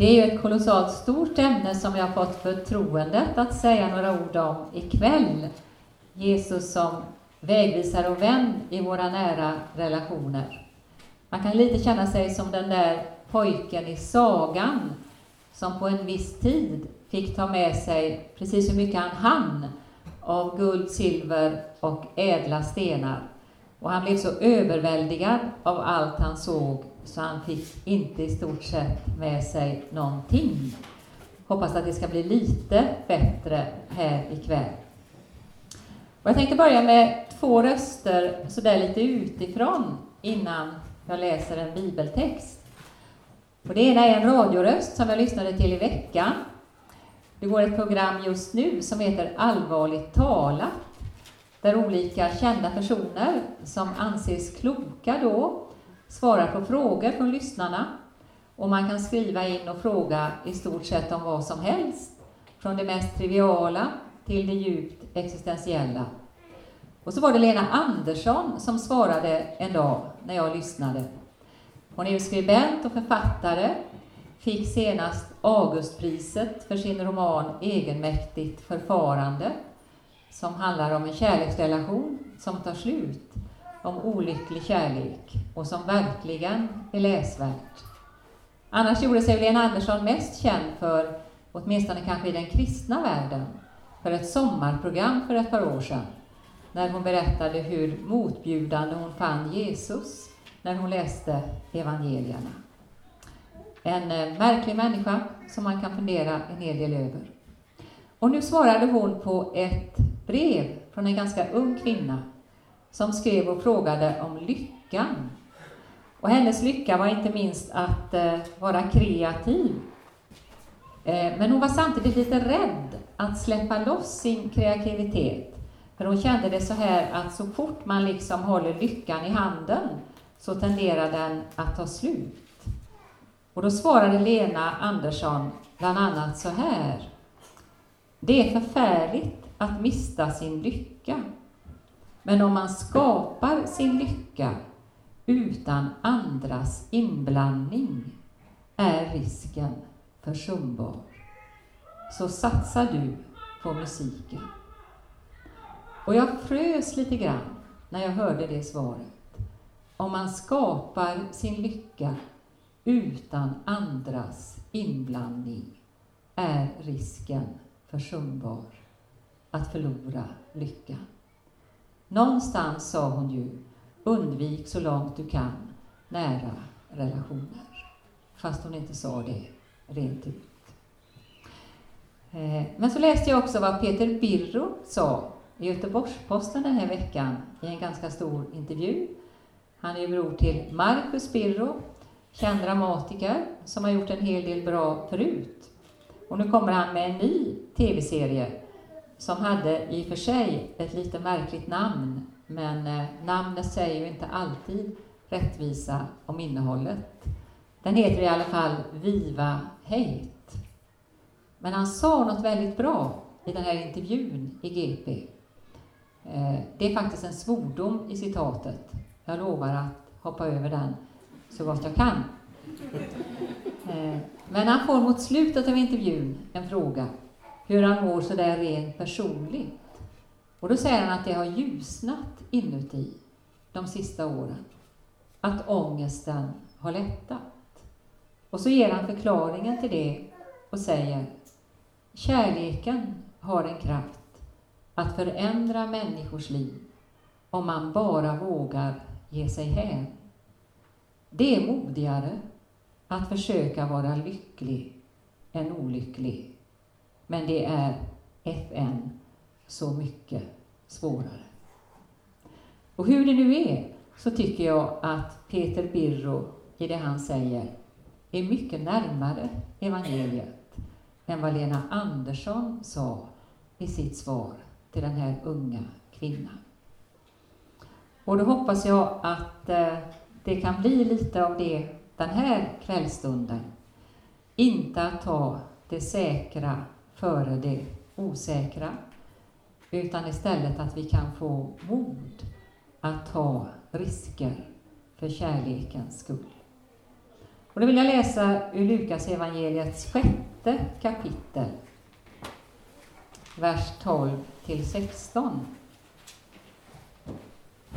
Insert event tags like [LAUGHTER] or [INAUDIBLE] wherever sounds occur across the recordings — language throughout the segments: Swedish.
Det är ju ett kolossalt stort ämne som jag har fått förtroendet att säga några ord om ikväll. Jesus som vägvisare och vän i våra nära relationer. Man kan lite känna sig som den där pojken i sagan som på en viss tid fick ta med sig precis hur mycket han hann av guld, silver och ädla stenar. Och han blev så överväldigad av allt han såg så han fick inte i stort sett med sig någonting. Hoppas att det ska bli lite bättre här ikväll. Och jag tänkte börja med två röster sådär lite utifrån innan jag läser en bibeltext. Och det ena är en radioröst som jag lyssnade till i veckan. Det går ett program just nu som heter Allvarligt talat, där olika kända personer som anses kloka då svarar på frågor från lyssnarna. Och man kan skriva in och fråga i stort sett om vad som helst, från det mest triviala till det djupt existentiella. Och så var det Lena Andersson som svarade en dag när jag lyssnade. Hon är ju skribent och författare, fick senast Augustpriset för sin roman Egenmäktigt förfarande, som handlar om en kärleksrelation som tar slut, om olycklig kärlek och som verkligen är läsvärt. Annars gjorde sig Lena Andersson mest känd för, åtminstone kanske i den kristna världen, för ett sommarprogram för ett par år sedan när hon berättade hur motbjudande hon fann Jesus när hon läste evangelierna. En eh, märklig människa som man kan fundera en hel del över. Och nu svarade hon på ett brev från en ganska ung kvinna som skrev och frågade om lyckan. Och hennes lycka var inte minst att eh, vara kreativ. Eh, men hon var samtidigt lite rädd att släppa loss sin kreativitet för hon kände det så här att så fort man liksom håller lyckan i handen så tenderar den att ta slut. Och då svarade Lena Andersson bland annat så här. Det är förfärligt att mista sin lycka. Men om man skapar sin lycka utan andras inblandning är risken försumbar. Så satsar du på musiken. Och jag frös lite grann när jag hörde det svaret. Om man skapar sin lycka utan andras inblandning är risken försumbar att förlora lyckan. Någonstans sa hon ju, undvik så långt du kan nära relationer. Fast hon inte sa det rent ut. Eh, men så läste jag också vad Peter Birro sa i Göteborgs-Posten den här veckan i en ganska stor intervju. Han är bror till Marcus Birro, känd dramatiker som har gjort en hel del bra förut. Och nu kommer han med en ny tv-serie som hade i och för sig ett lite märkligt namn, men eh, namnet säger ju inte alltid rättvisa om innehållet. Den heter i alla fall Viva Hate. Men han sa något väldigt bra i den här intervjun i GP. Eh, det är faktiskt en svordom i citatet. Jag lovar att hoppa över den så gott jag kan. Eh, men han får mot slutet av intervjun en fråga hur han mår sådär rent personligt. Och då säger han att det har ljusnat inuti de sista åren. Att ångesten har lättat. Och så ger han förklaringen till det och säger Kärleken har en kraft att förändra människors liv om man bara vågar ge sig hän. Det är modigare att försöka vara lycklig än olycklig. Men det är FN så mycket svårare. Och hur det nu är så tycker jag att Peter Birro i det han säger är mycket närmare evangeliet än vad Lena Andersson sa i sitt svar till den här unga kvinnan. Och då hoppas jag att eh, det kan bli lite av det den här kvällstunden. Inte att ta det säkra före det osäkra, utan istället att vi kan få mod att ta risker för kärlekens skull. Och då vill jag läsa ur Lukas evangeliets sjätte kapitel, vers 12 till 16.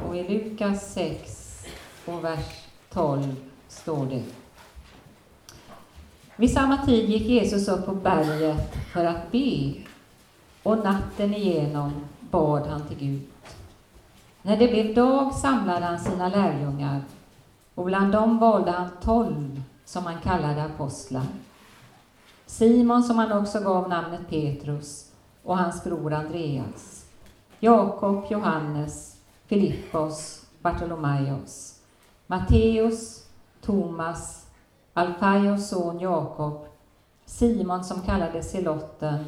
Och i Lukas 6 och vers 12 står det. Vid samma tid gick Jesus upp på berget för att be, och natten igenom bad han till Gud. När det blev dag samlade han sina lärjungar, och bland dem valde han tolv som han kallade apostlar. Simon, som han också gav namnet Petrus, och hans bror Andreas, Jakob, Johannes, Filippos, Bartolomaios, Matteus, Thomas, Alfaios son Jakob, Simon som kallades Selotten,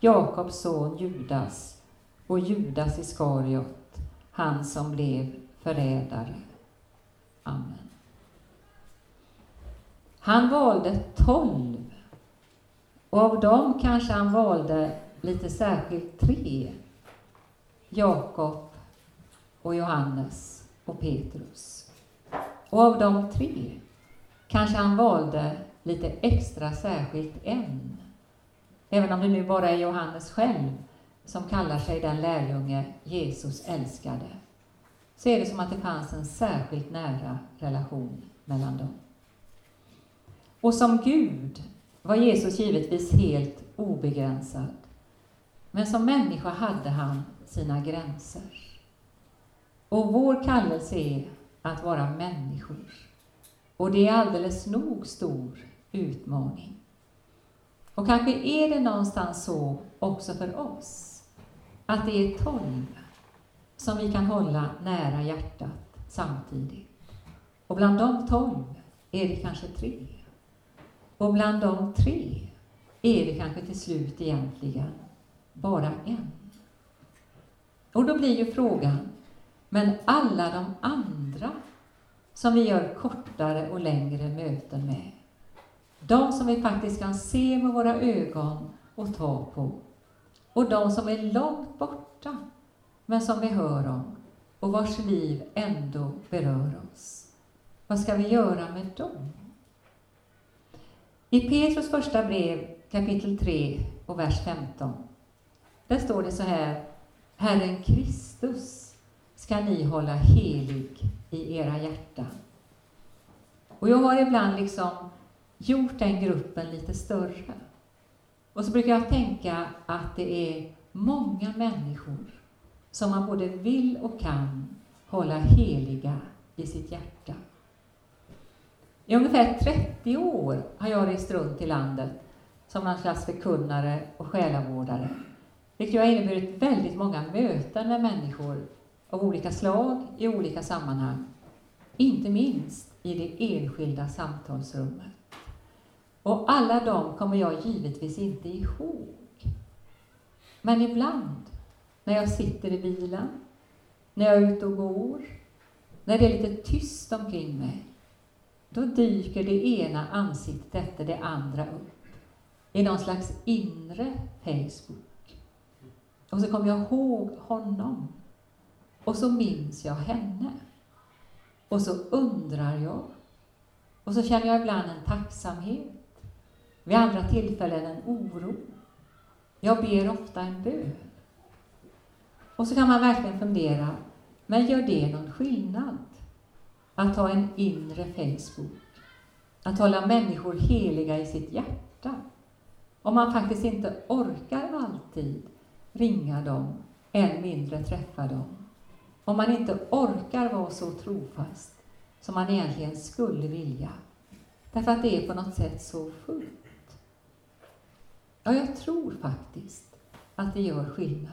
Jakobs son Judas och Judas Iskariot, han som blev förrädare. Amen. Han valde tolv, och av dem kanske han valde lite särskilt tre. Jakob och Johannes och Petrus. Och av de tre kanske han valde lite extra särskilt en. Även om det nu bara är Johannes själv som kallar sig den lärjunge Jesus älskade, så är det som att det fanns en särskilt nära relation mellan dem. Och som Gud var Jesus givetvis helt obegränsad. Men som människa hade han sina gränser. Och vår kallelse är att vara människor. Och det är alldeles nog stor utmaning. Och kanske är det någonstans så också för oss, att det är tolv som vi kan hålla nära hjärtat samtidigt. Och bland de tolv är det kanske tre. Och bland de tre är det kanske till slut egentligen bara en. Och då blir ju frågan, men alla de andra som vi gör kortare och längre möten med, de som vi faktiskt kan se med våra ögon och ta på, och de som är långt borta, men som vi hör om och vars liv ändå berör oss. Vad ska vi göra med dem? I Petrus första brev, kapitel 3 och vers 15, där står det så här, Herren Kristus ska ni hålla helig i era hjärtan. Och jag har ibland liksom gjort den gruppen lite större. Och så brukar jag tänka att det är många människor som man både vill och kan hålla heliga i sitt hjärta. I ungefär 30 år har jag rest runt i landet som någon slags förkunnare och själavårdare, vilket har inneburit väldigt många möten med människor av olika slag i olika sammanhang, inte minst i det enskilda samtalsrummet. Och alla dem kommer jag givetvis inte ihåg. Men ibland, när jag sitter i bilen, när jag är ute och går, när det är lite tyst omkring mig, då dyker det ena ansiktet efter det andra upp i någon slags inre Facebook. Och så kommer jag ihåg honom. Och så minns jag henne. Och så undrar jag. Och så känner jag ibland en tacksamhet. Vid andra tillfällen en oro. Jag ber ofta en bön. Och så kan man verkligen fundera, men gör det någon skillnad? att ha en inre Facebook, att hålla människor heliga i sitt hjärta. Om man faktiskt inte orkar alltid ringa dem, än mindre träffa dem. Om man inte orkar vara så trofast som man egentligen skulle vilja. Därför att det är på något sätt så fullt. Ja, jag tror faktiskt att det gör skillnad.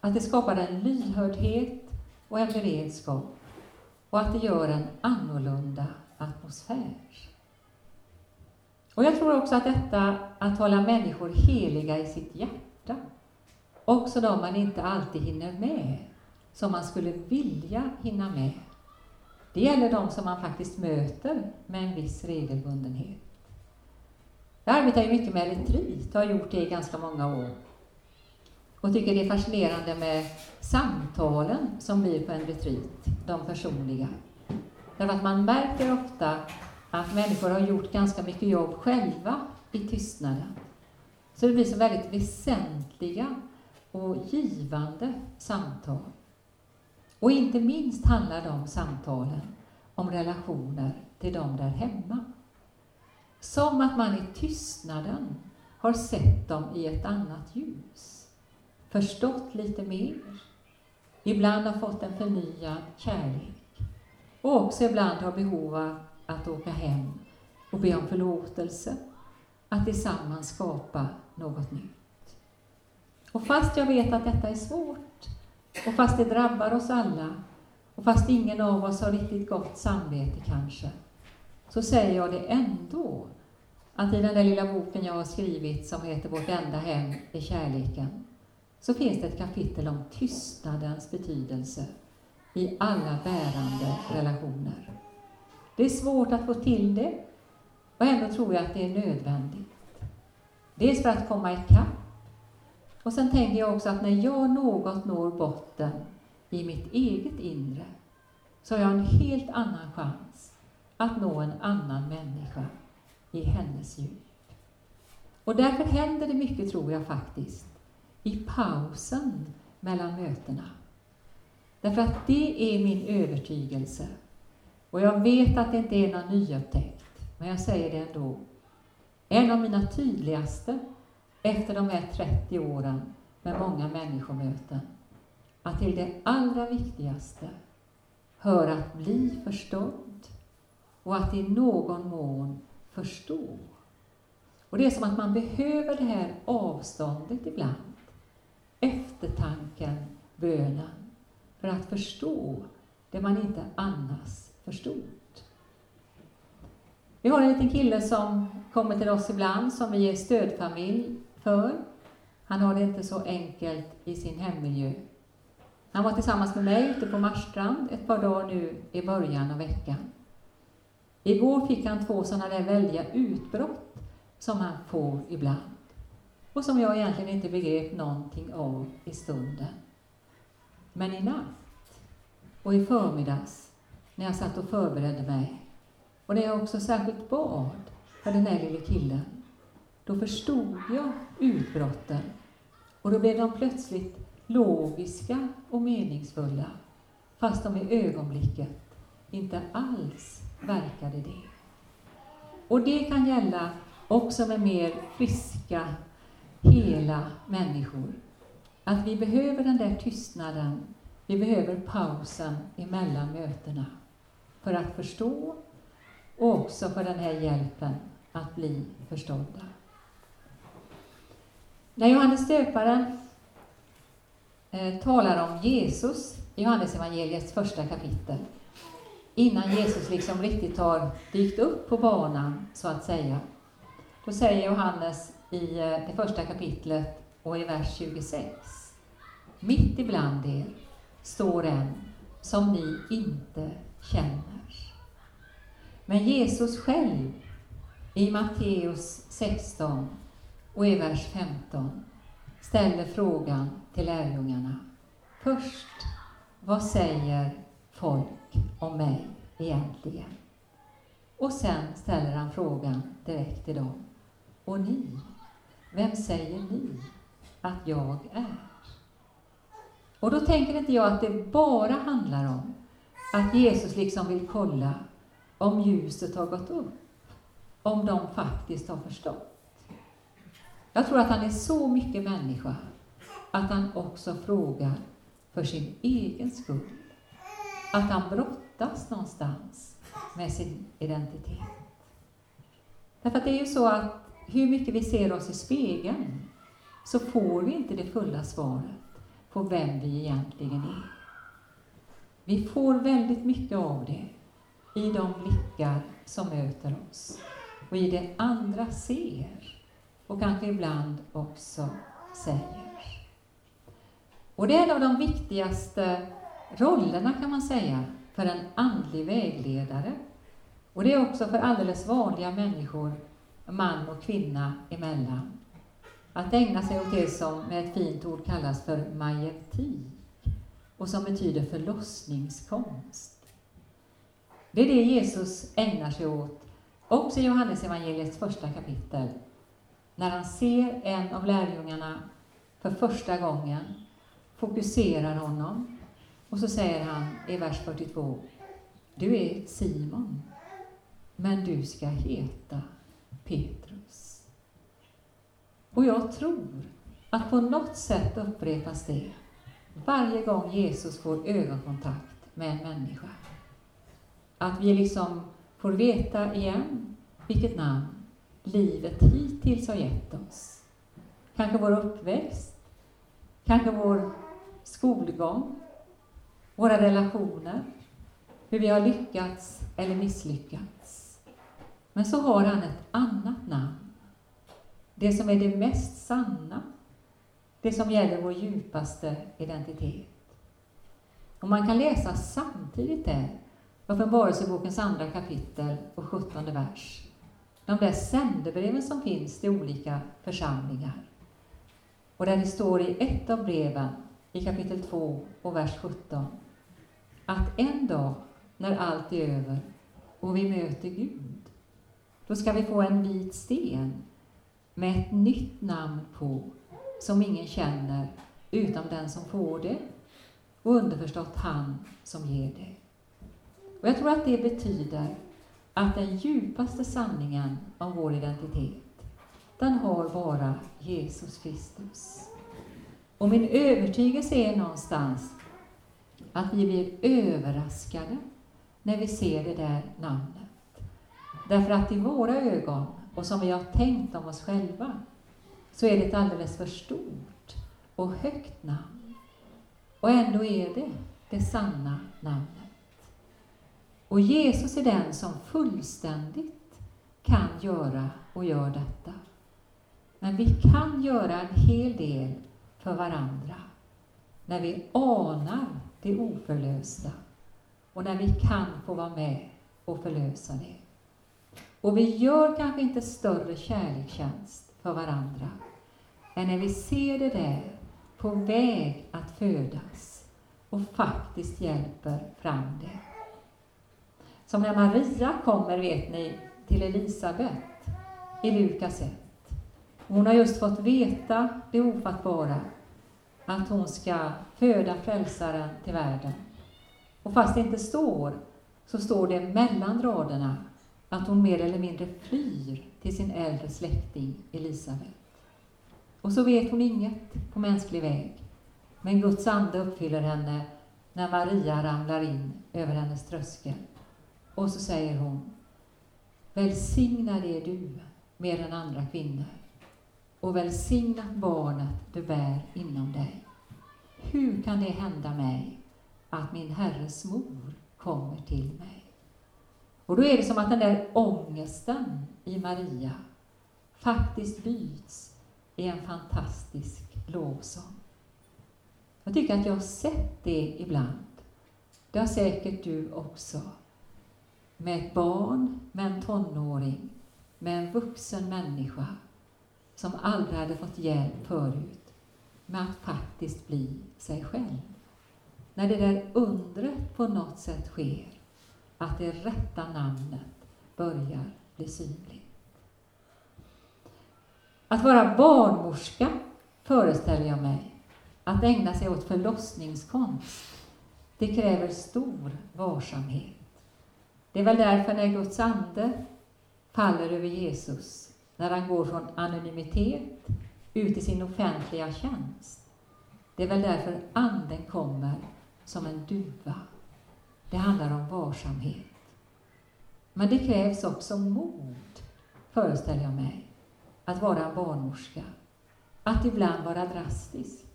Att det skapar en lyhördhet och en beredskap och att det gör en annorlunda atmosfär. Och jag tror också att detta att hålla människor heliga i sitt hjärta, också de man inte alltid hinner med, som man skulle vilja hinna med, det gäller de som man faktiskt möter med en viss regelbundenhet. Jag arbetar ju mycket med retreat och har gjort det i ganska många år och tycker det är fascinerande med samtalen som blir på en retreat, de personliga. Därför att man märker ofta att människor har gjort ganska mycket jobb själva i tystnaden. Så det blir så väldigt väsentliga och givande samtal. Och inte minst handlar de samtalen om relationer till dem där hemma. Som att man i tystnaden har sett dem i ett annat ljus, förstått lite mer, ibland har fått en förnyad kärlek och också ibland har behov av att åka hem och be om förlåtelse, att tillsammans skapa något nytt. Och fast jag vet att detta är svårt, och fast det drabbar oss alla, och fast ingen av oss har riktigt gott samvete kanske, så säger jag det ändå, att i den där lilla boken jag har skrivit som heter Vårt enda hem är kärleken, så finns det ett kapitel om tystnadens betydelse i alla bärande relationer. Det är svårt att få till det, och ändå tror jag att det är nödvändigt. Dels för att komma ikapp, och sen tänker jag också att när jag något når botten i mitt eget inre, så har jag en helt annan chans att nå en annan människa i hennes djup. Och därför händer det mycket, tror jag faktiskt, i pausen mellan mötena. Därför att det är min övertygelse. Och jag vet att det inte är någon nyupptäckt, men jag säger det ändå. En av mina tydligaste efter de här 30 åren med många människomöten, att till det allra viktigaste hör att bli förstådd och att i någon mån förstå. Och det är som att man behöver det här avståndet ibland, eftertanken, bönen, för att förstå det man inte annars förstod. Vi har en liten kille som kommer till oss ibland, som vi är stödfamilj för. Han har det inte så enkelt i sin hemmiljö. Han var tillsammans med mig ute på Marstrand ett par dagar nu i början av veckan. Igår fick han två sådana där väldiga utbrott som han får ibland och som jag egentligen inte begrep någonting av i stunden. Men i natt och i förmiddags när jag satt och förberedde mig och när jag också särskilt bad för den där lille killen, då förstod jag utbrotten och då blev de plötsligt logiska och meningsfulla, fast de i ögonblicket inte alls verkade det. Och det kan gälla också med mer friska, hela människor. Att vi behöver den där tystnaden, vi behöver pausen emellan mötena för att förstå och också för den här hjälpen att bli förstådda. När Johannes döparen eh, talar om Jesus i Johannes evangeliets första kapitel, innan Jesus liksom riktigt har dykt upp på banan, så att säga, då säger Johannes i eh, det första kapitlet och i vers 26. Mitt ibland er står en som ni inte känner. Men Jesus själv i Matteus 16 och i vers 15 ställer frågan till lärjungarna. Först, vad säger folk om mig egentligen? Och sen ställer han frågan direkt till dem. Och ni, vem säger ni att jag är? Och då tänker inte jag att det bara handlar om att Jesus liksom vill kolla om ljuset har gått upp, om de faktiskt har förstått. Jag tror att han är så mycket människa att han också frågar för sin egen skull. Att han brottas någonstans med sin identitet. Därför att det är ju så att hur mycket vi ser oss i spegeln så får vi inte det fulla svaret på vem vi egentligen är. Vi får väldigt mycket av det i de blickar som möter oss och i det andra ser och kanske ibland också säger. Och det är en av de viktigaste rollerna kan man säga för en andlig vägledare. Och det är också för alldeles vanliga människor, man och kvinna emellan, att ägna sig åt det som med ett fint ord kallas för majeutik och som betyder förlossningskonst. Det är det Jesus ägnar sig åt också i Johannes evangeliets första kapitel, när han ser en av lärjungarna för första gången, fokuserar honom och så säger han i vers 42, du är Simon, men du ska heta Petrus. Och jag tror att på något sätt upprepas det varje gång Jesus får ögonkontakt med en människa. Att vi liksom får veta igen vilket namn livet hittills har gett oss. Kanske vår uppväxt, kanske vår skolgång, våra relationer, hur vi har lyckats eller misslyckats. Men så har han ett annat namn. Det som är det mest sanna. Det som gäller vår djupaste identitet. Och man kan läsa samtidigt där, Uppenbarelsebokens andra kapitel och sjuttonde vers. De där sändebreven som finns till olika församlingar. Och där det står i ett av breven, i kapitel 2 och vers 17, att en dag när allt är över och vi möter Gud, då ska vi få en vit sten med ett nytt namn på som ingen känner utom den som får det och underförstått han som ger det. Och jag tror att det betyder att den djupaste sanningen om vår identitet, den har bara Jesus Kristus. Och min övertygelse är någonstans att vi blir överraskade när vi ser det där namnet. Därför att i våra ögon, och som vi har tänkt om oss själva, så är det ett alldeles för stort och högt namn. Och ändå är det det sanna namnet. Och Jesus är den som fullständigt kan göra och gör detta. Men vi kan göra en hel del för varandra när vi anar det oförlösta och när vi kan få vara med och förlösa det. Och vi gör kanske inte större kärlekstjänst för varandra än när vi ser det där på väg att födas och faktiskt hjälper fram det. Som när Maria kommer, vet ni, till Elisabet i Lukas 1. Hon har just fått veta det ofattbara, att hon ska föda frälsaren till världen. Och fast det inte står, så står det mellan raderna att hon mer eller mindre flyr till sin äldre släkting Elisabet. Och så vet hon inget på mänsklig väg, men Guds ande uppfyller henne när Maria ramlar in över hennes tröskel. Och så säger hon, Välsignad är du mer än andra kvinnor och välsignat barnet du bär inom dig. Hur kan det hända mig att min Herres mor kommer till mig? Och då är det som att den där ångesten i Maria faktiskt byts i en fantastisk lovsång. Jag tycker att jag har sett det ibland. Det har säkert du också. Med ett barn, med en tonåring, med en vuxen människa som aldrig hade fått hjälp förut med att faktiskt bli sig själv. När det där undret på något sätt sker, att det rätta namnet börjar bli synligt. Att vara barnmorska, föreställer jag mig, att ägna sig åt förlossningskonst, det kräver stor varsamhet. Det är väl därför när Guds ande faller över Jesus, när han går från anonymitet ut i sin offentliga tjänst. Det är väl därför Anden kommer som en duva. Det handlar om varsamhet. Men det krävs också mod, föreställer jag mig, att vara en barnmorska. Att ibland vara drastisk,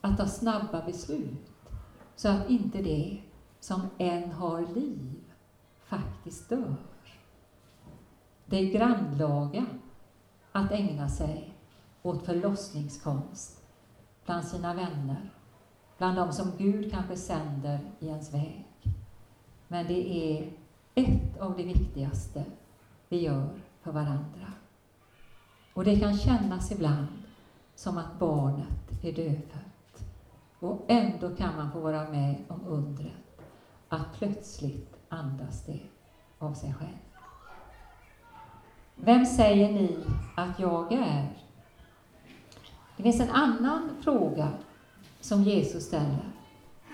att ta snabba beslut, så att inte det som än har liv faktiskt dör. Det är grannlaga att ägna sig åt förlossningskonst bland sina vänner, bland de som Gud kanske sänder i ens väg. Men det är ett av de viktigaste vi gör för varandra. Och det kan kännas ibland som att barnet är dödfött. Och ändå kan man få vara med om undret att plötsligt andas det av sig själv. Vem säger ni att jag är? Det finns en annan fråga som Jesus ställer,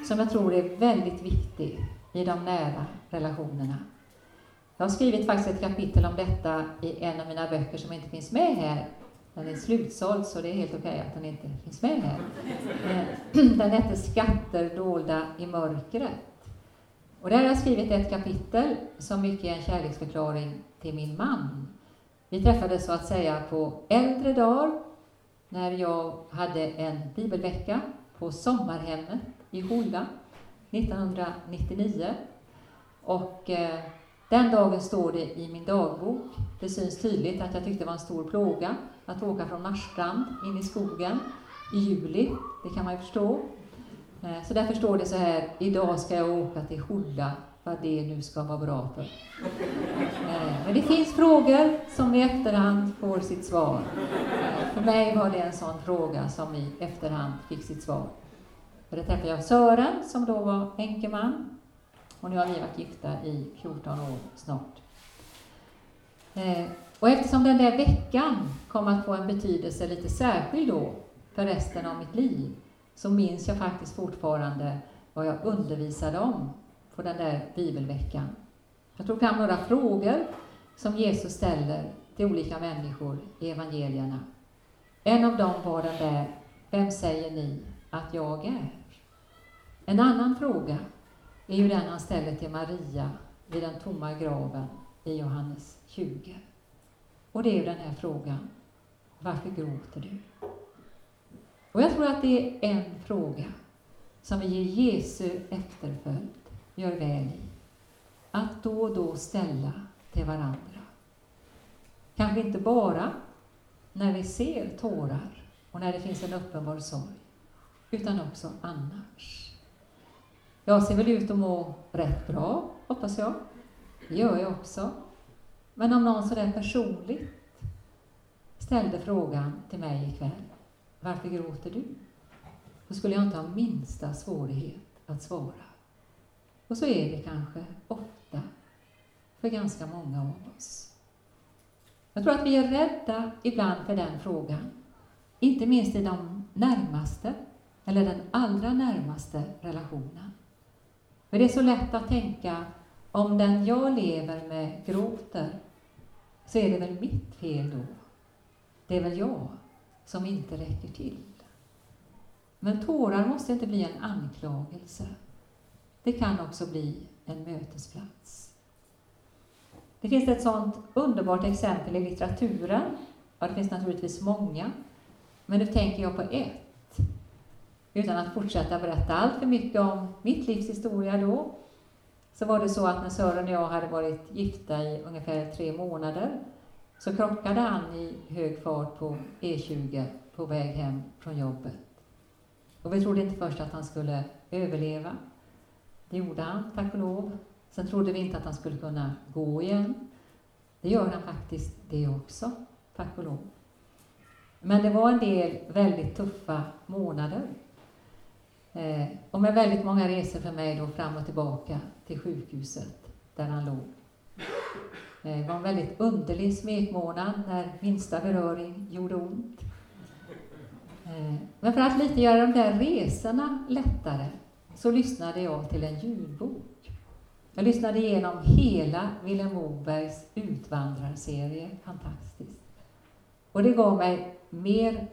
som jag tror är väldigt viktig i de nära relationerna. Jag har skrivit faktiskt ett kapitel om detta i en av mina böcker som inte finns med här. Den är slutsåld, så det är helt okej okay att den inte finns med här. [CLEARS THROAT] Den heter Skatter dolda i mörkret. Och där har jag skrivit ett kapitel som mycket är en kärleksförklaring till min man. Vi träffades så att säga på äldre dagar när jag hade en bibelvecka på sommarhemmet i Hola 1999. Och eh, den dagen står det i min dagbok. Det syns tydligt att jag tyckte det var en stor plåga att åka från Marstrand in i skogen i juli. Det kan man ju förstå. Eh, så därför står det så här, idag ska jag åka till Holla, vad det nu ska vara bra för. Eh, men det finns frågor som i efterhand får sitt svar. Eh, för mig var det en sån fråga som i efterhand fick sitt svar. För det träffade jag Sören, som då var änkeman. Och nu har vi varit gifta i 14 år snart. Och eftersom den där veckan kom att få en betydelse lite särskild då, för resten av mitt liv, så minns jag faktiskt fortfarande vad jag undervisade om på den där bibelveckan. Jag tog fram några frågor som Jesus ställer till olika människor i evangelierna. En av dem var den där, vem säger ni att jag är? En annan fråga är ju den han ställer till Maria vid den tomma graven i Johannes 20. Och det är ju den här frågan, varför gråter du? Och jag tror att det är en fråga som vi i Jesu efterföljd gör väl i att då och då ställa till varandra. Kanske inte bara när vi ser tårar och när det finns en uppenbar sorg, utan också annars. Jag ser väl ut att må rätt bra, hoppas jag. Det gör jag också. Men om någon sådär personligt ställde frågan till mig ikväll, varför gråter du? Då skulle jag inte ha minsta svårighet att svara. Och så är det kanske ofta för ganska många av oss. Jag tror att vi är rädda ibland för den frågan, inte minst i de närmaste, eller den allra närmaste relationen. För det är så lätt att tänka, om den jag lever med gråter, så är det väl mitt fel då. Det är väl jag som inte räcker till. Men tårar måste inte bli en anklagelse. Det kan också bli en mötesplats. Det finns ett sådant underbart exempel i litteraturen. Ja, det finns naturligtvis många, men nu tänker jag på ett. Utan att fortsätta berätta allt för mycket om mitt livs historia då, så var det så att när Sören och jag hade varit gifta i ungefär tre månader så krockade han i hög fart på E20 på väg hem från jobbet. Och vi trodde inte först att han skulle överleva. Det gjorde han, tack och lov. Sen trodde vi inte att han skulle kunna gå igen. Det gör han faktiskt det också, tack och lov. Men det var en del väldigt tuffa månader. Eh, och med väldigt många resor för mig då fram och tillbaka till sjukhuset där han låg. Eh, det var en väldigt underlig smekmånad när minsta beröring gjorde ont. Eh, men för att lite göra de där resorna lättare så lyssnade jag till en ljudbok. Jag lyssnade igenom hela Vilhelm Mobergs utvandrarserie, fantastiskt. Och det gav mig mer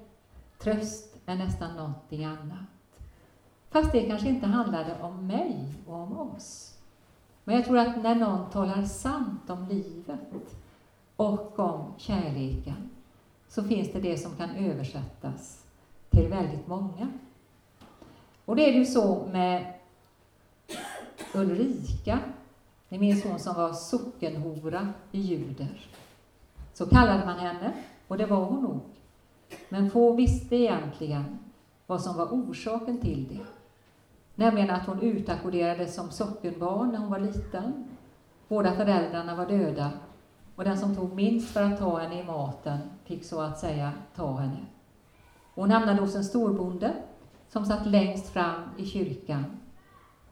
tröst än nästan någonting annat. Fast det kanske inte handlade om mig och om oss. Men jag tror att när någon talar sant om livet och om kärleken så finns det det som kan översättas till väldigt många. Och det är ju så med Ulrika, ni minns hon som var sockenhora i Juder. Så kallade man henne, och det var hon nog. Men få visste egentligen vad som var orsaken till det. Nämligen att hon utackorderades som sockenbarn när hon var liten. Båda föräldrarna var döda och den som tog minst för att ta henne i maten fick så att säga ta henne. Hon hamnade hos en storbonde som satt längst fram i kyrkan.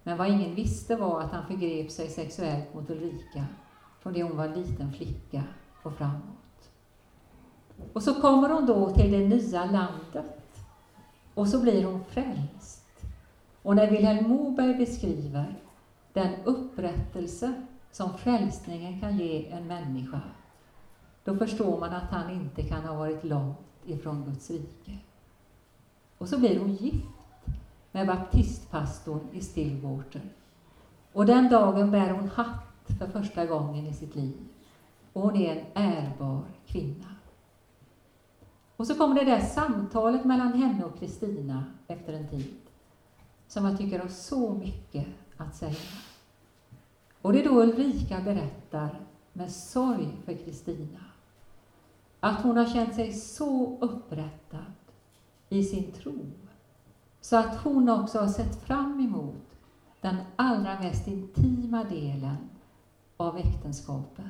Men vad ingen visste var att han förgrep sig sexuellt mot Ulrika från det hon var liten flicka och framåt. Och så kommer hon då till det nya landet. Och så blir hon frälst. Och när Vilhelm Moberg beskriver den upprättelse som frälsningen kan ge en människa, då förstår man att han inte kan ha varit långt ifrån Guds rike. Och så blir hon gift med baptistpastorn i Stillwater. Och den dagen bär hon hatt för första gången i sitt liv. Och hon är en ärbar kvinna. Och så kommer det där samtalet mellan henne och Kristina efter en tid, som jag tycker har så mycket att säga. Och det är då Ulrika berättar med sorg för Kristina att hon har känt sig så upprättad i sin tro så att hon också har sett fram emot den allra mest intima delen av äktenskapet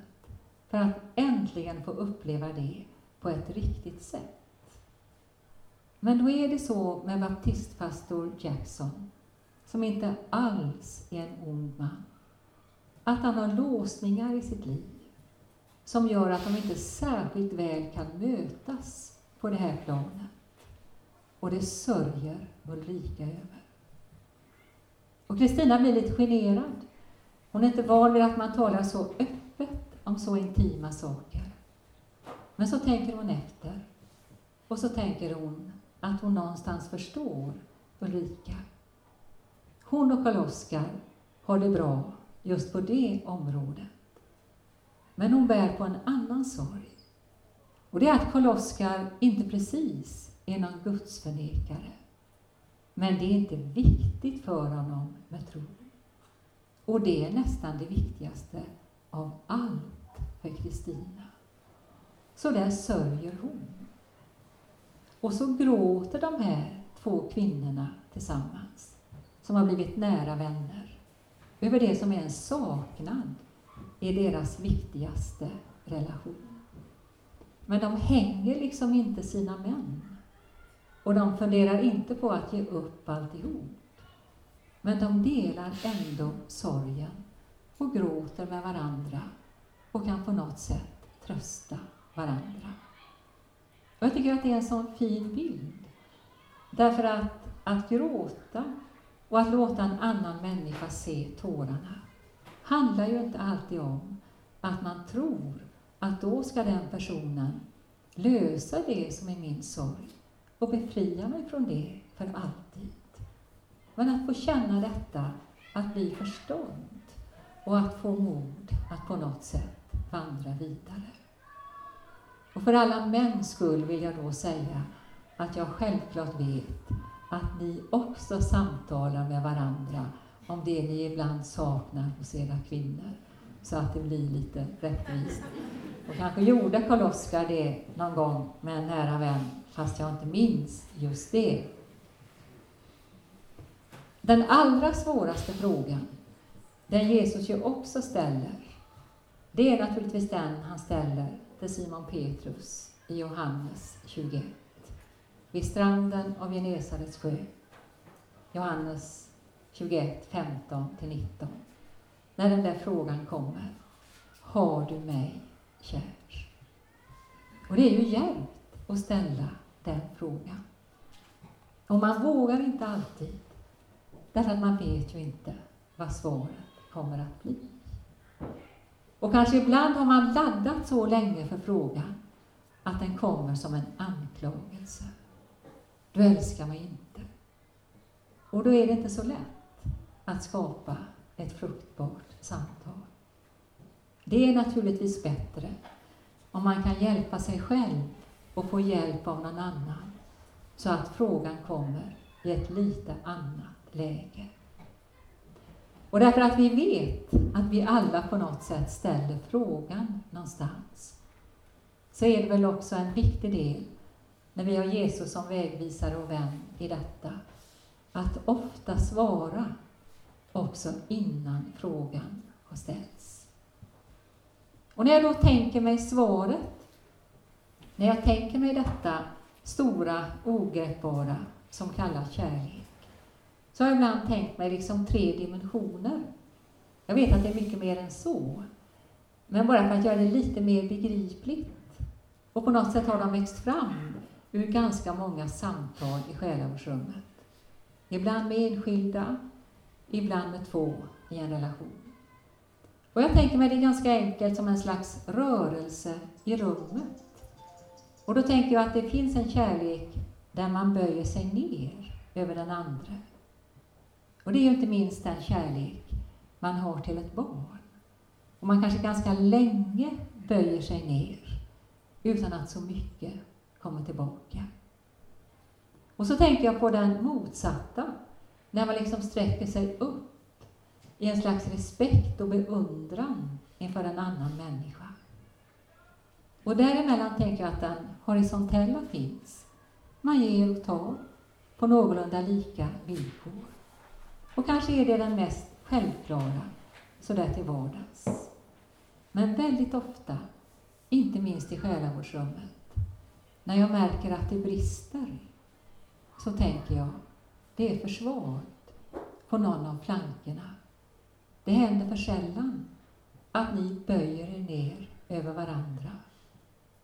för att äntligen få uppleva det på ett riktigt sätt. Men då är det så med baptistpastor Jackson, som inte alls är en ond man, att han har låsningar i sitt liv som gör att de inte särskilt väl kan mötas på det här planet. Och det sörjer Ulrika över. Och Kristina blir lite generad. Hon är inte van vid att man talar så öppet om så intima saker. Men så tänker hon efter. Och så tänker hon att hon någonstans förstår Ulrika. Hon och Karl-Oskar har det bra just på det området. Men hon bär på en annan sorg. Och det är att Karl-Oskar inte precis är någon gudsförnekare. Men det är inte viktigt för honom med tro. Och det är nästan det viktigaste av allt för Kristina. Så där sörjer hon. Och så gråter de här två kvinnorna tillsammans, som har blivit nära vänner, över det som är en saknad i deras viktigaste relation. Men de hänger liksom inte sina män. Och de funderar inte på att ge upp alltihop. Men de delar ändå sorgen och gråter med varandra och kan på något sätt trösta varandra. Och jag tycker att det är en sån fin bild. Därför att, att gråta och att låta en annan människa se tårarna handlar ju inte alltid om att man tror att då ska den personen lösa det som är min sorg och befria mig från det för alltid. Men att få känna detta, att bli förstådd och att få mod att på något sätt vandra vidare. Och för alla mäns skull vill jag då säga att jag självklart vet att ni också samtalar med varandra om det ni ibland saknar hos era kvinnor, så att det blir lite rättvist. Och kanske gjorde Karl-Oskar det någon gång med en nära vän, fast jag inte minns just det. Den allra svåraste frågan, den Jesus ju också ställer, det är naturligtvis den han ställer till Simon Petrus i Johannes 21, vid stranden av Genesarets sjö. Johannes 21, 15-19. När den där frågan kommer. Har du mig kär? Och det är ju djärvt att ställa den frågan. Och man vågar inte alltid, därför att man vet ju inte vad svaret kommer att bli. Och kanske ibland har man laddat så länge för frågan att den kommer som en anklagelse. Du älskar mig inte. Och då är det inte så lätt att skapa ett fruktbart samtal. Det är naturligtvis bättre om man kan hjälpa sig själv och få hjälp av någon annan, så att frågan kommer i ett lite annat läge. Och därför att vi vet att vi alla på något sätt ställer frågan någonstans, så är det väl också en viktig del, när vi har Jesus som vägvisare och vän i detta, att ofta svara också innan frågan har ställts. Och när jag då tänker mig svaret, när jag tänker mig detta stora, ogreppbara som kallas kärlek, så har jag ibland tänkt mig liksom tre dimensioner. Jag vet att det är mycket mer än så, men bara för att göra det lite mer begripligt, Och på något sätt har de växt fram ur ganska många samtal i själavårdsrummet. Ibland med enskilda, ibland med två i en relation. Och jag tänker mig det ganska enkelt som en slags rörelse i rummet. Och då tänker jag att det finns en kärlek där man böjer sig ner över den andra. Och det är ju inte minst den kärlek man har till ett barn. Och man kanske ganska länge böjer sig ner utan att så mycket kommer tillbaka. Och så tänker jag på den motsatta, när man liksom sträcker sig upp i en slags respekt och beundran inför en annan människa. Och däremellan tänker jag att den horisontella finns. Man ger och tar på någorlunda lika villkor. Och kanske är det den mest självklara, sådär till vardags. Men väldigt ofta, inte minst i själavårdsrummet, när jag märker att det brister, så tänker jag, det är för svagt på någon av flankerna. Det händer för sällan att ni böjer er ner över varandra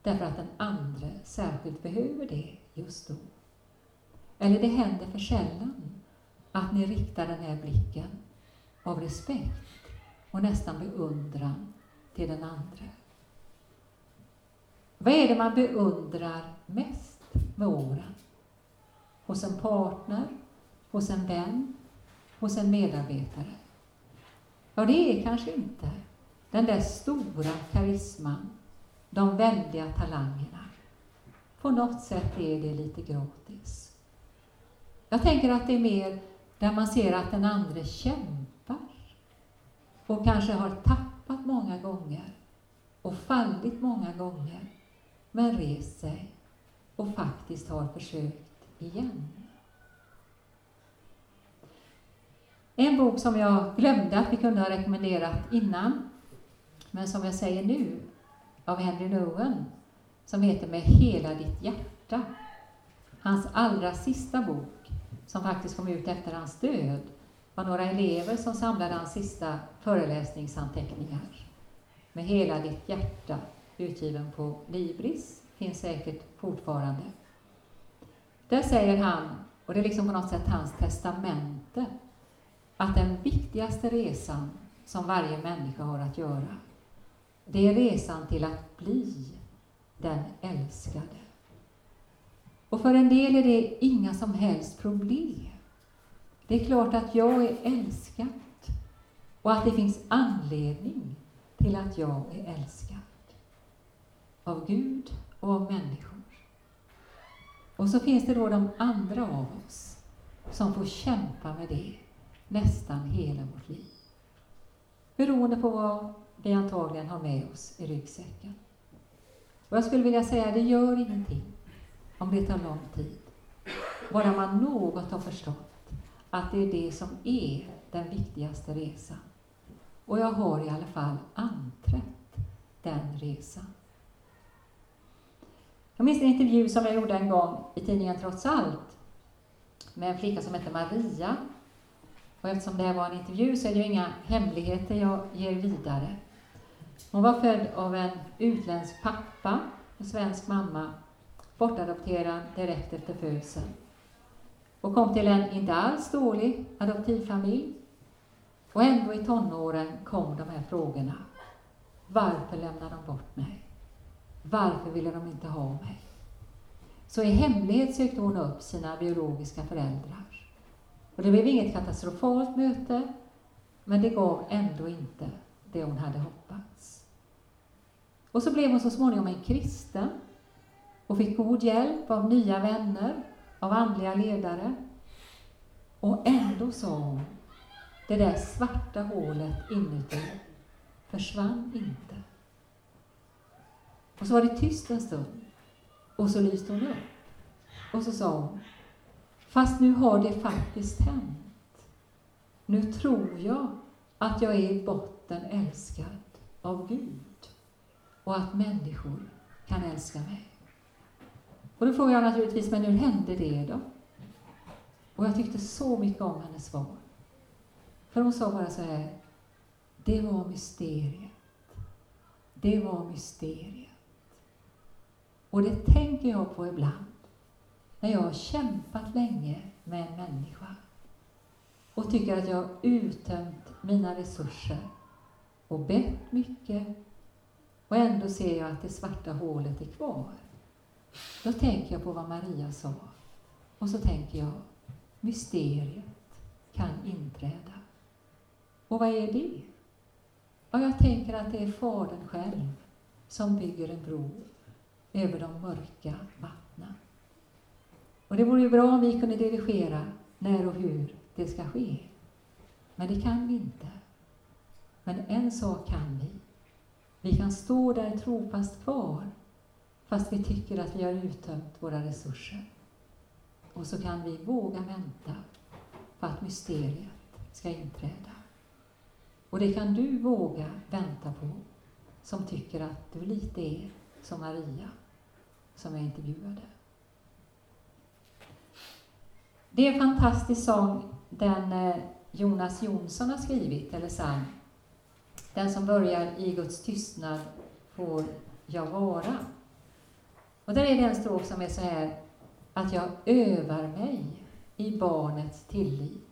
därför att den andre särskilt behöver det just då. Eller det händer för sällan att ni riktar den här blicken av respekt och nästan beundran till den andra. Vad är det man beundrar mest med åren? Hos en partner, hos en vän, hos en medarbetare? Ja, det är kanske inte den där stora karisman, de väldiga talangerna. På något sätt är det lite gratis. Jag tänker att det är mer där man ser att den andra kämpar. Och kanske har tappat många gånger. Och fallit många gånger, men rest sig. Och faktiskt har försökt igen. En bok som jag glömde att vi kunde ha rekommenderat innan, men som jag säger nu, av Henry Nowen, som heter Med hela ditt hjärta. Hans allra sista bok, som faktiskt kom ut efter hans död, var några elever som samlade hans sista föreläsningsanteckningar. Med hela ditt hjärta, utgiven på Libris, finns säkert fortfarande. Där säger han, och det är liksom på något sätt hans testamente, att den viktigaste resan som varje människa har att göra, det är resan till att bli den älskade. Och för en del är det inga som helst problem. Det är klart att jag är älskad och att det finns anledning till att jag är älskad. Av Gud och av människor. Och så finns det då de andra av oss som får kämpa med det nästan hela vårt liv. Beroende på vad vi antagligen har med oss i ryggsäcken. Och jag skulle vilja säga, det gör ingenting om det tar lång tid. Bara man något har förstått att det är det som är den viktigaste resan. Och jag har i alla fall anträtt den resan. Jag minns en intervju som jag gjorde en gång i tidningen Trots allt med en flicka som hette Maria och eftersom det här var en intervju så är det ju inga hemligheter jag ger vidare. Hon var född av en utländsk pappa, en svensk mamma, bortadopterad direkt efter födseln. Och kom till en inte alls dålig adoptivfamilj. Och ändå i tonåren kom de här frågorna. Varför lämnade de bort mig? Varför ville de inte ha mig? Så i hemlighet sökte hon upp sina biologiska föräldrar. Och det blev inget katastrofalt möte, men det gav ändå inte det hon hade hoppats. Och så blev hon så småningom en kristen och fick god hjälp av nya vänner, av andliga ledare. Och ändå sa hon, det där svarta hålet inuti försvann inte. Och så var det tyst en stund. Och så lyste hon upp. Och så sa hon, Fast nu har det faktiskt hänt. Nu tror jag att jag är i botten älskad av Gud och att människor kan älska mig. Och då frågade jag naturligtvis, men hur hände det då? Och jag tyckte så mycket om hennes svar. För hon sa bara så här, det var mysteriet. Det var mysteriet. Och det tänker jag på ibland, när jag har kämpat länge med en människa och tycker att jag har uttömt mina resurser och bett mycket och ändå ser jag att det svarta hålet är kvar. Då tänker jag på vad Maria sa och så tänker jag, mysteriet kan inträda. Och vad är det? Och jag tänker att det är Fadern själv som bygger en bro över de mörka vattnen. Och det vore ju bra om vi kunde dirigera när och hur det ska ske. Men det kan vi inte. Men en sak kan vi. Vi kan stå där trofast kvar fast vi tycker att vi har uttömt våra resurser. Och så kan vi våga vänta på att mysteriet ska inträda. Och det kan du våga vänta på som tycker att du lite är som Maria, som jag intervjuade. Det är en fantastisk sång den eh, Jonas Jonsson har skrivit, eller sang. Den som börjar i Guds tystnad får jag vara. Och där är det en strof som är så här, att jag övar mig i barnets tillit,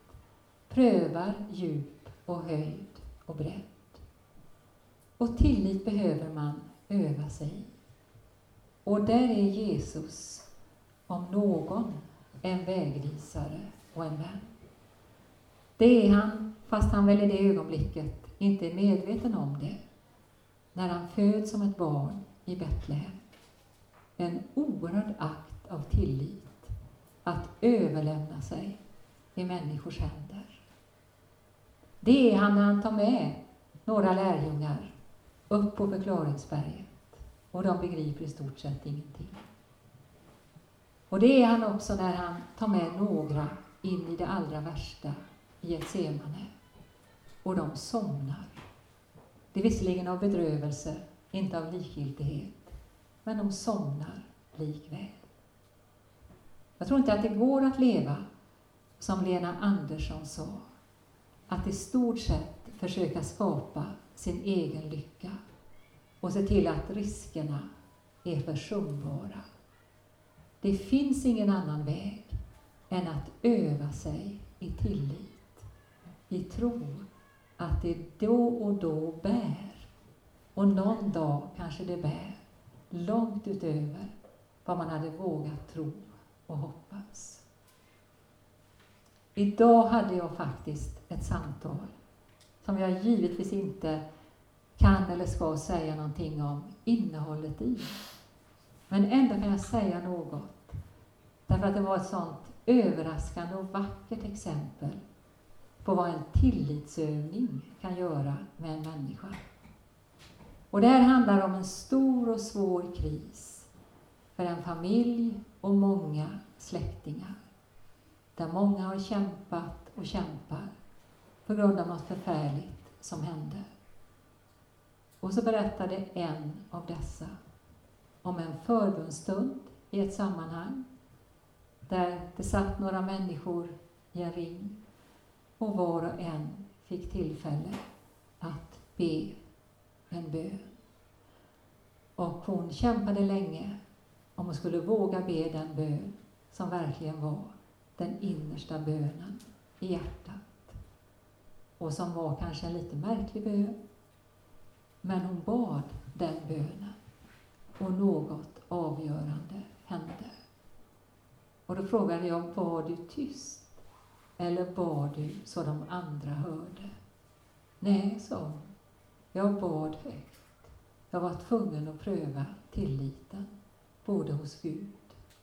prövar djup och höjd och bredd. Och tillit behöver man öva sig i. Och där är Jesus, om någon, en vägvisare och en vän. Det är han, fast han väl i det ögonblicket inte är medveten om det, när han föds som ett barn i Betlehem. En oerhörd akt av tillit, att överlämna sig i människors händer. Det är han när han tar med några lärjungar upp på förklaringsberget och de begriper i stort sett ingenting. Och det är han också när han tar med några in i det allra värsta i Getsemane, och de somnar. Det är visserligen av bedrövelse, inte av likgiltighet, men de somnar likväl. Jag tror inte att det går att leva som Lena Andersson sa, att i stort sett försöka skapa sin egen lycka och se till att riskerna är försumbara. Det finns ingen annan väg än att öva sig i tillit, i tro att det då och då bär. Och någon dag kanske det bär långt utöver vad man hade vågat tro och hoppas. Idag hade jag faktiskt ett samtal som jag givetvis inte kan eller ska säga någonting om innehållet i. Men ändå kan jag säga något. Därför att det var ett sånt överraskande och vackert exempel på vad en tillitsövning kan göra med en människa. Och det här handlar om en stor och svår kris för en familj och många släktingar. Där många har kämpat och kämpar på grund av något förfärligt som hände. Och så berättade en av dessa om en förbundsstund i ett sammanhang där det satt några människor i en ring och var och en fick tillfälle att be en bön. Och hon kämpade länge om hon skulle våga be den bön som verkligen var den innersta bönen i hjärtat. Och som var kanske en lite märklig bön. Men hon bad den bönen och något avgörande hände. Och då frågade jag, var du tyst? Eller bad du så de andra hörde? Nej, sa hon. Jag bad högt. Jag var tvungen att pröva tilliten, både hos Gud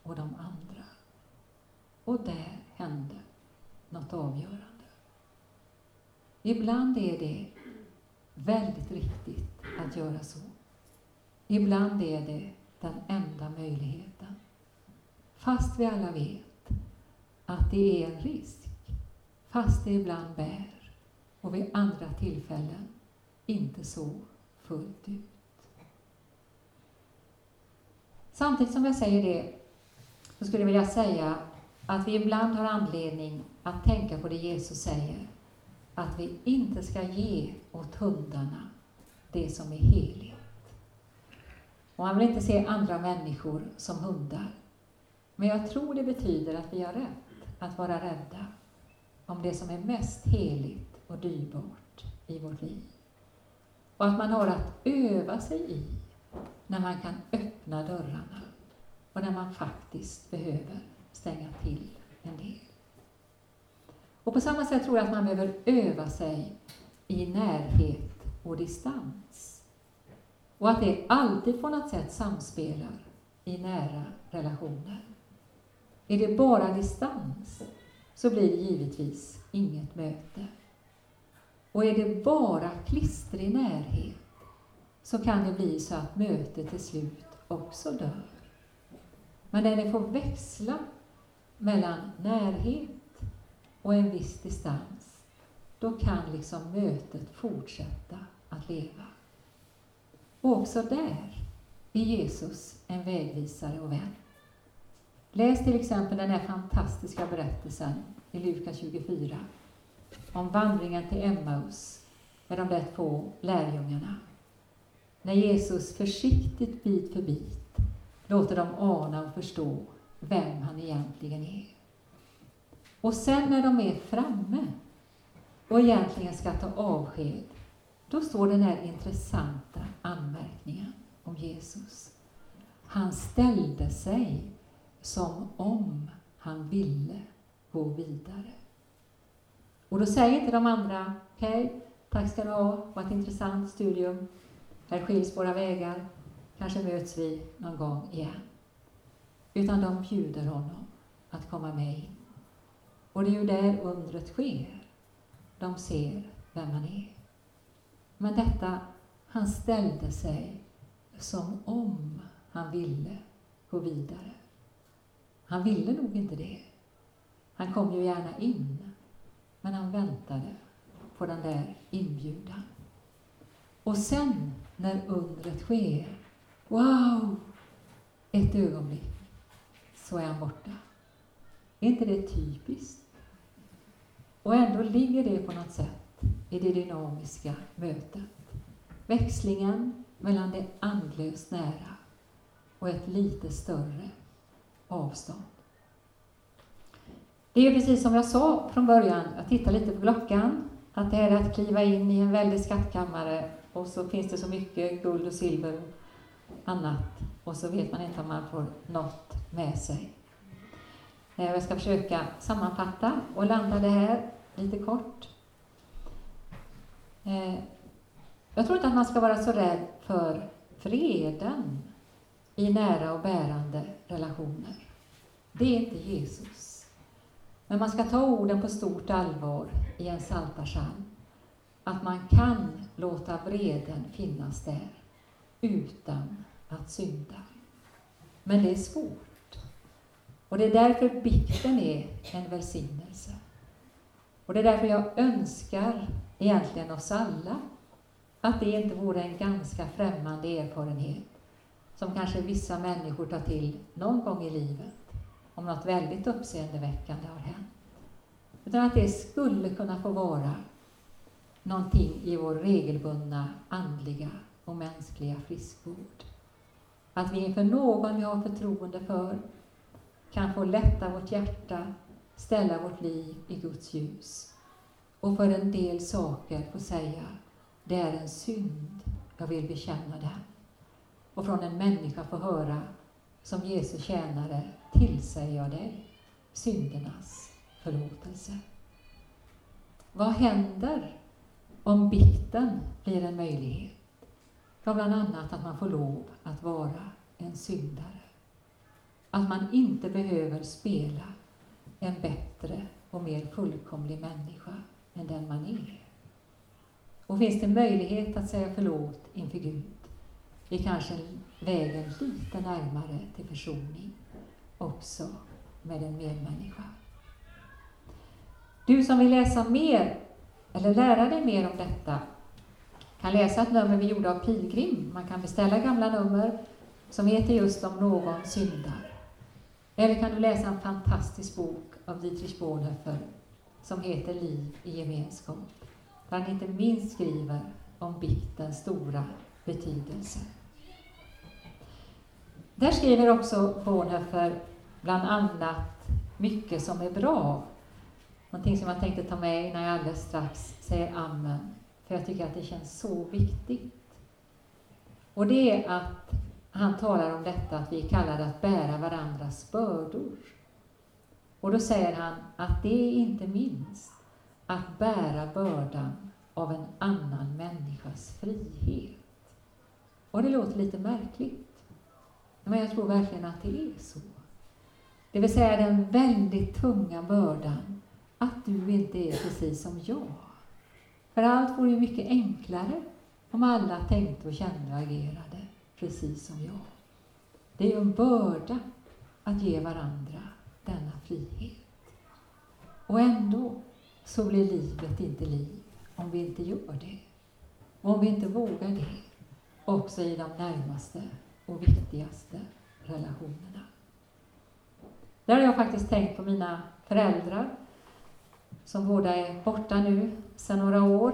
och de andra. Och där hände något avgörande. Ibland är det väldigt riktigt att göra så. Ibland är det den enda möjligheten. Fast vi alla vet att det är en risk, fast det ibland bär och vid andra tillfällen inte så fullt ut. Samtidigt som jag säger det så skulle jag vilja säga att vi ibland har anledning att tänka på det Jesus säger, att vi inte ska ge åt hundarna det som är heligt. Och han vill inte se andra människor som hundar. Men jag tror det betyder att vi har rätt att vara rädda om det som är mest heligt och dyrbart i vårt liv. Och att man har att öva sig i när man kan öppna dörrarna och när man faktiskt behöver stänga till en del. Och på samma sätt tror jag att man behöver öva sig i närhet och distans. Och att det alltid på något sätt samspelar i nära relationer. Är det bara distans så blir det givetvis inget möte. Och är det bara klistrig närhet så kan det bli så att mötet till slut också dör. Men när det får växla mellan närhet och en viss distans, då kan liksom mötet fortsätta att leva. Och också där är Jesus en vägvisare och vän. Läs till exempel den här fantastiska berättelsen i Lukas 24 om vandringen till Emmaus med de där två lärjungarna. När Jesus försiktigt bit för bit låter dem ana och förstå vem han egentligen är. Och sen när de är framme och egentligen ska ta avsked, då står den här intressanta anmärkningen om Jesus. Han ställde sig som om han ville gå vidare. Och då säger inte de andra, okej, okay, tack ska du ha, vad ett intressant studium. Här skiljs våra vägar, kanske möts vi någon gång igen. Utan de bjuder honom att komma med in. Och det är ju där undret sker. De ser vem han är. Men detta, han ställde sig som om han ville gå vidare. Han ville nog inte det. Han kom ju gärna in, men han väntade på den där inbjudan. Och sen, när undret sker, wow, ett ögonblick, så är han borta. Är inte det typiskt? Och ändå ligger det på något sätt i det dynamiska mötet. Växlingen mellan det andlöst nära och ett lite större avstånd. Det är precis som jag sa från början, jag tittar lite på klockan, att det är att kliva in i en väldig skattkammare och så finns det så mycket guld och silver och annat och så vet man inte om man får något med sig. Eh, jag ska försöka sammanfatta och landa det här lite kort. Eh, jag tror inte att man ska vara så rädd för freden i nära och bärande relationer. Det är inte Jesus. Men man ska ta orden på stort allvar i en psaltarpsalm. Att man kan låta vreden finnas där utan att synda. Men det är svårt. Och det är därför bikten är en välsignelse. Och det är därför jag önskar egentligen oss alla att det inte vore en ganska främmande erfarenhet som kanske vissa människor tar till någon gång i livet om något väldigt uppseendeväckande har hänt. Utan att det skulle kunna få vara någonting i vår regelbundna andliga och mänskliga friskvård. Att vi inför någon vi har förtroende för kan få lätta vårt hjärta, ställa vårt liv i Guds ljus och för en del saker få säga, det är en synd, jag vill bekänna den. Och från en människa få höra, som Jesu tjänare tillsäger jag dig syndernas förlåtelse. Vad händer om bikten blir en möjlighet? Ja, bland annat att man får lov att vara en syndare. Att man inte behöver spela en bättre och mer fullkomlig människa än den man är. Och finns det möjlighet att säga förlåt inför Gud är kanske vägen lite närmare till försoning också med en medmänniska. Du som vill läsa mer eller lära dig mer om detta kan läsa ett nummer vi gjorde av Pilgrim. Man kan beställa gamla nummer som heter just Om någon syndar. Eller kan du läsa en fantastisk bok av Dietrich Bonhoeffer som heter Liv i gemenskap. Där han inte minst skriver om biktens stora betydelse. Där skriver också Bonhoeffer bland annat mycket som är bra. Någonting som jag tänkte ta med innan jag alldeles strax säger amen. För jag tycker att det känns så viktigt. Och det är att han talar om detta att vi är kallade att bära varandras bördor. Och då säger han att det är inte minst att bära bördan av en annan människas frihet. Och det låter lite märkligt. Men jag tror verkligen att det är så. Det vill säga den väldigt tunga bördan att du inte är precis som jag. För allt vore ju mycket enklare om alla tänkte och kände och agerade precis som jag. Det är ju en börda att ge varandra denna frihet. Och ändå så blir livet inte liv om vi inte gör det. Och om vi inte vågar det också i de närmaste och viktigaste relationerna. Där har jag faktiskt tänkt på mina föräldrar som båda är borta nu sedan några år.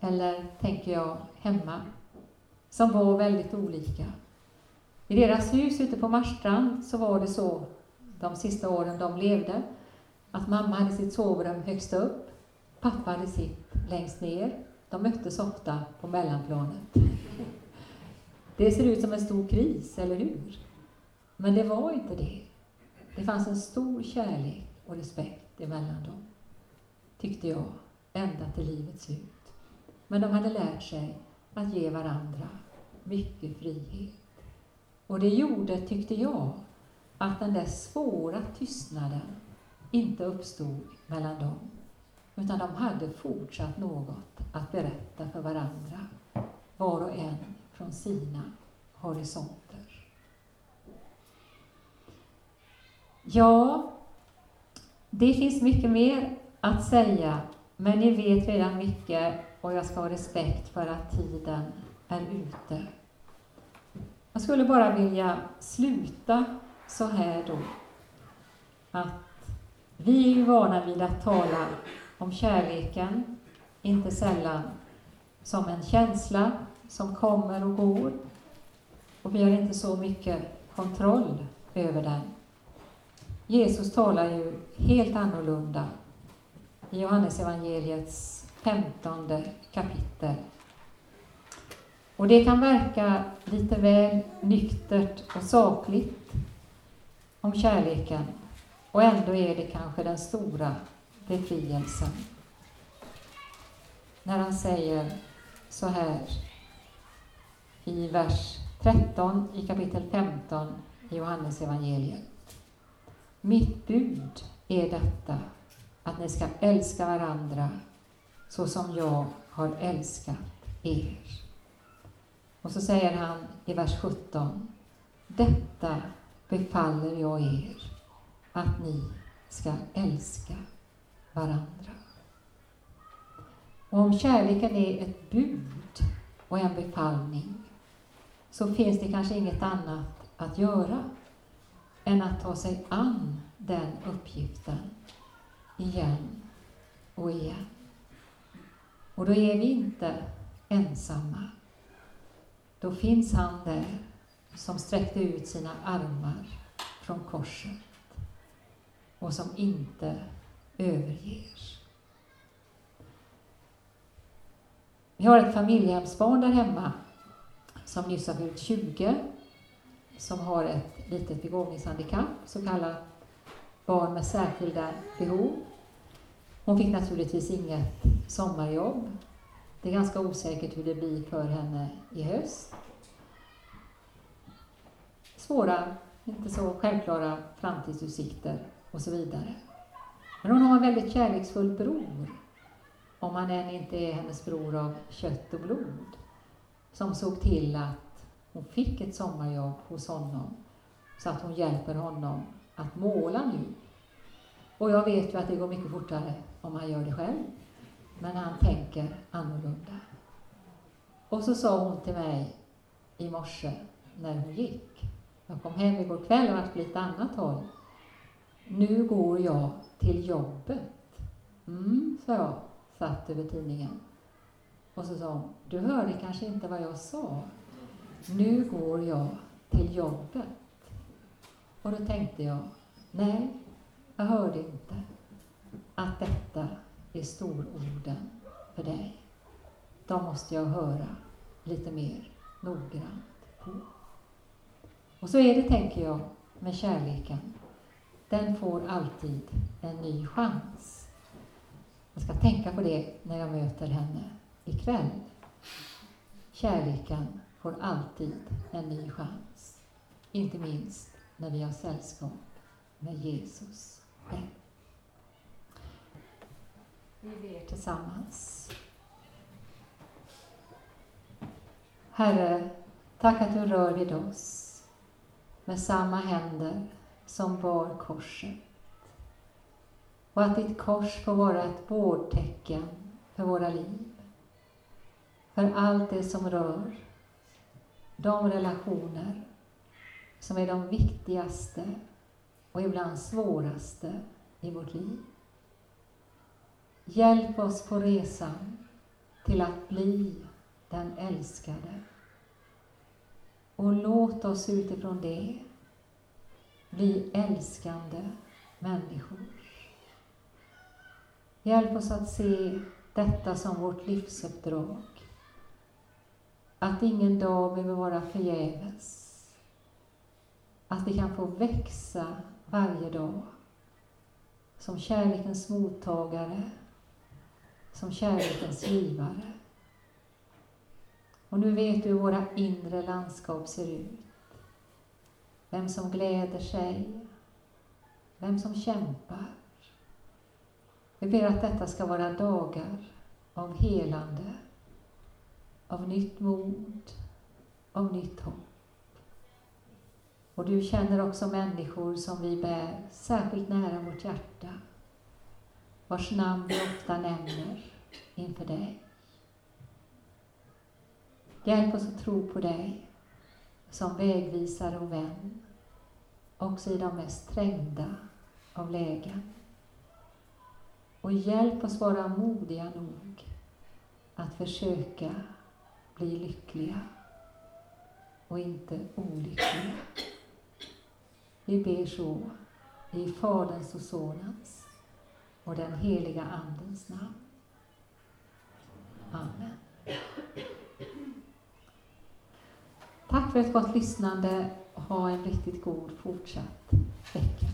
Eller tänker jag hemma, som var väldigt olika. I deras hus ute på Marstrand så var det så de sista åren de levde att mamma hade sitt sovrum högst upp, pappa hade sitt längst ner. De möttes ofta på mellanplanet. Det ser ut som en stor kris, eller hur? Men det var inte det. Det fanns en stor kärlek och respekt emellan dem, tyckte jag, ända till livets slut. Men de hade lärt sig att ge varandra mycket frihet. Och det gjorde, tyckte jag, att den där svåra tystnaden inte uppstod mellan dem, utan de hade fortsatt något att berätta för varandra, var och en från sina horisonter. Ja, det finns mycket mer att säga, men ni vet redan mycket och jag ska ha respekt för att tiden är ute. Jag skulle bara vilja sluta så här då, att vi är ju vana vid att tala om kärleken, inte sällan som en känsla som kommer och går. Och vi har inte så mycket kontroll över den. Jesus talar ju helt annorlunda i Johannes evangeliets femtonde kapitel. Och det kan verka lite väl nyktert och sakligt om kärleken och ändå är det kanske den stora befrielsen. När han säger så här i vers 13 i kapitel 15 i Johannes evangeliet. Mitt bud är detta, att ni ska älska varandra så som jag har älskat er. Och så säger han i vers 17. Detta befaller jag er, att ni ska älska varandra. Och om kärleken är ett bud och en befallning så finns det kanske inget annat att göra än att ta sig an den uppgiften igen och igen. Och då är vi inte ensamma. Då finns han där som sträckte ut sina armar från korset och som inte överger. Vi har ett familjehemsbarn där hemma som nyss har fyllt 20, som har ett litet begåvningshandikapp, så kallat barn med särskilda behov. Hon fick naturligtvis inget sommarjobb. Det är ganska osäkert hur det blir för henne i höst. Svåra, inte så självklara framtidsutsikter och så vidare. Men hon har en väldigt kärleksfull bror, om han än inte är hennes bror av kött och blod som såg till att hon fick ett sommarjobb hos honom så att hon hjälper honom att måla nu. Och jag vet ju att det går mycket fortare om han gör det själv, men han tänker annorlunda. Och så sa hon till mig i morse när hon gick, jag kom hem igår kväll och varit på lite annat håll. Nu går jag till jobbet. Mm, sa jag, satt över tidningen. Och så sa hon, du hörde kanske inte vad jag sa. Nu går jag till jobbet. Och då tänkte jag, nej, jag hörde inte att detta är stororden för dig. De måste jag höra lite mer noggrant på. Och så är det, tänker jag, med kärleken. Den får alltid en ny chans. Jag ska tänka på det när jag möter henne ikväll. Kärleken får alltid en ny chans. Inte minst när vi har sällskap med Jesus själv. Vi ber tillsammans. Herre, tack att du rör vid oss med samma händer som bar korset. Och att ditt kors får vara ett vårdtecken för våra liv. För allt det som rör de relationer som är de viktigaste och ibland svåraste i vårt liv. Hjälp oss på resan till att bli den älskade. Och låt oss utifrån det bli älskande människor. Hjälp oss att se detta som vårt livsuppdrag. Att ingen dag behöver vara förgäves. Att vi kan få växa varje dag som kärlekens mottagare, som kärlekens givare. Och nu vet du hur våra inre landskap ser ut. Vem som gläder sig, vem som kämpar. Vi ber att detta ska vara dagar av helande, av nytt mod, av nytt hopp. Och du känner också människor som vi bär särskilt nära vårt hjärta, vars namn vi ofta nämner inför dig. Hjälp oss att tro på dig som vägvisare och vän, också i de mest trängda av lägen. Och hjälp oss vara modiga nog att försöka bli lyckliga och inte olyckliga. Vi ber så i Faderns och Sonens och den heliga Andens namn. Amen. Tack för ett gott lyssnande ha en riktigt god fortsatt vecka.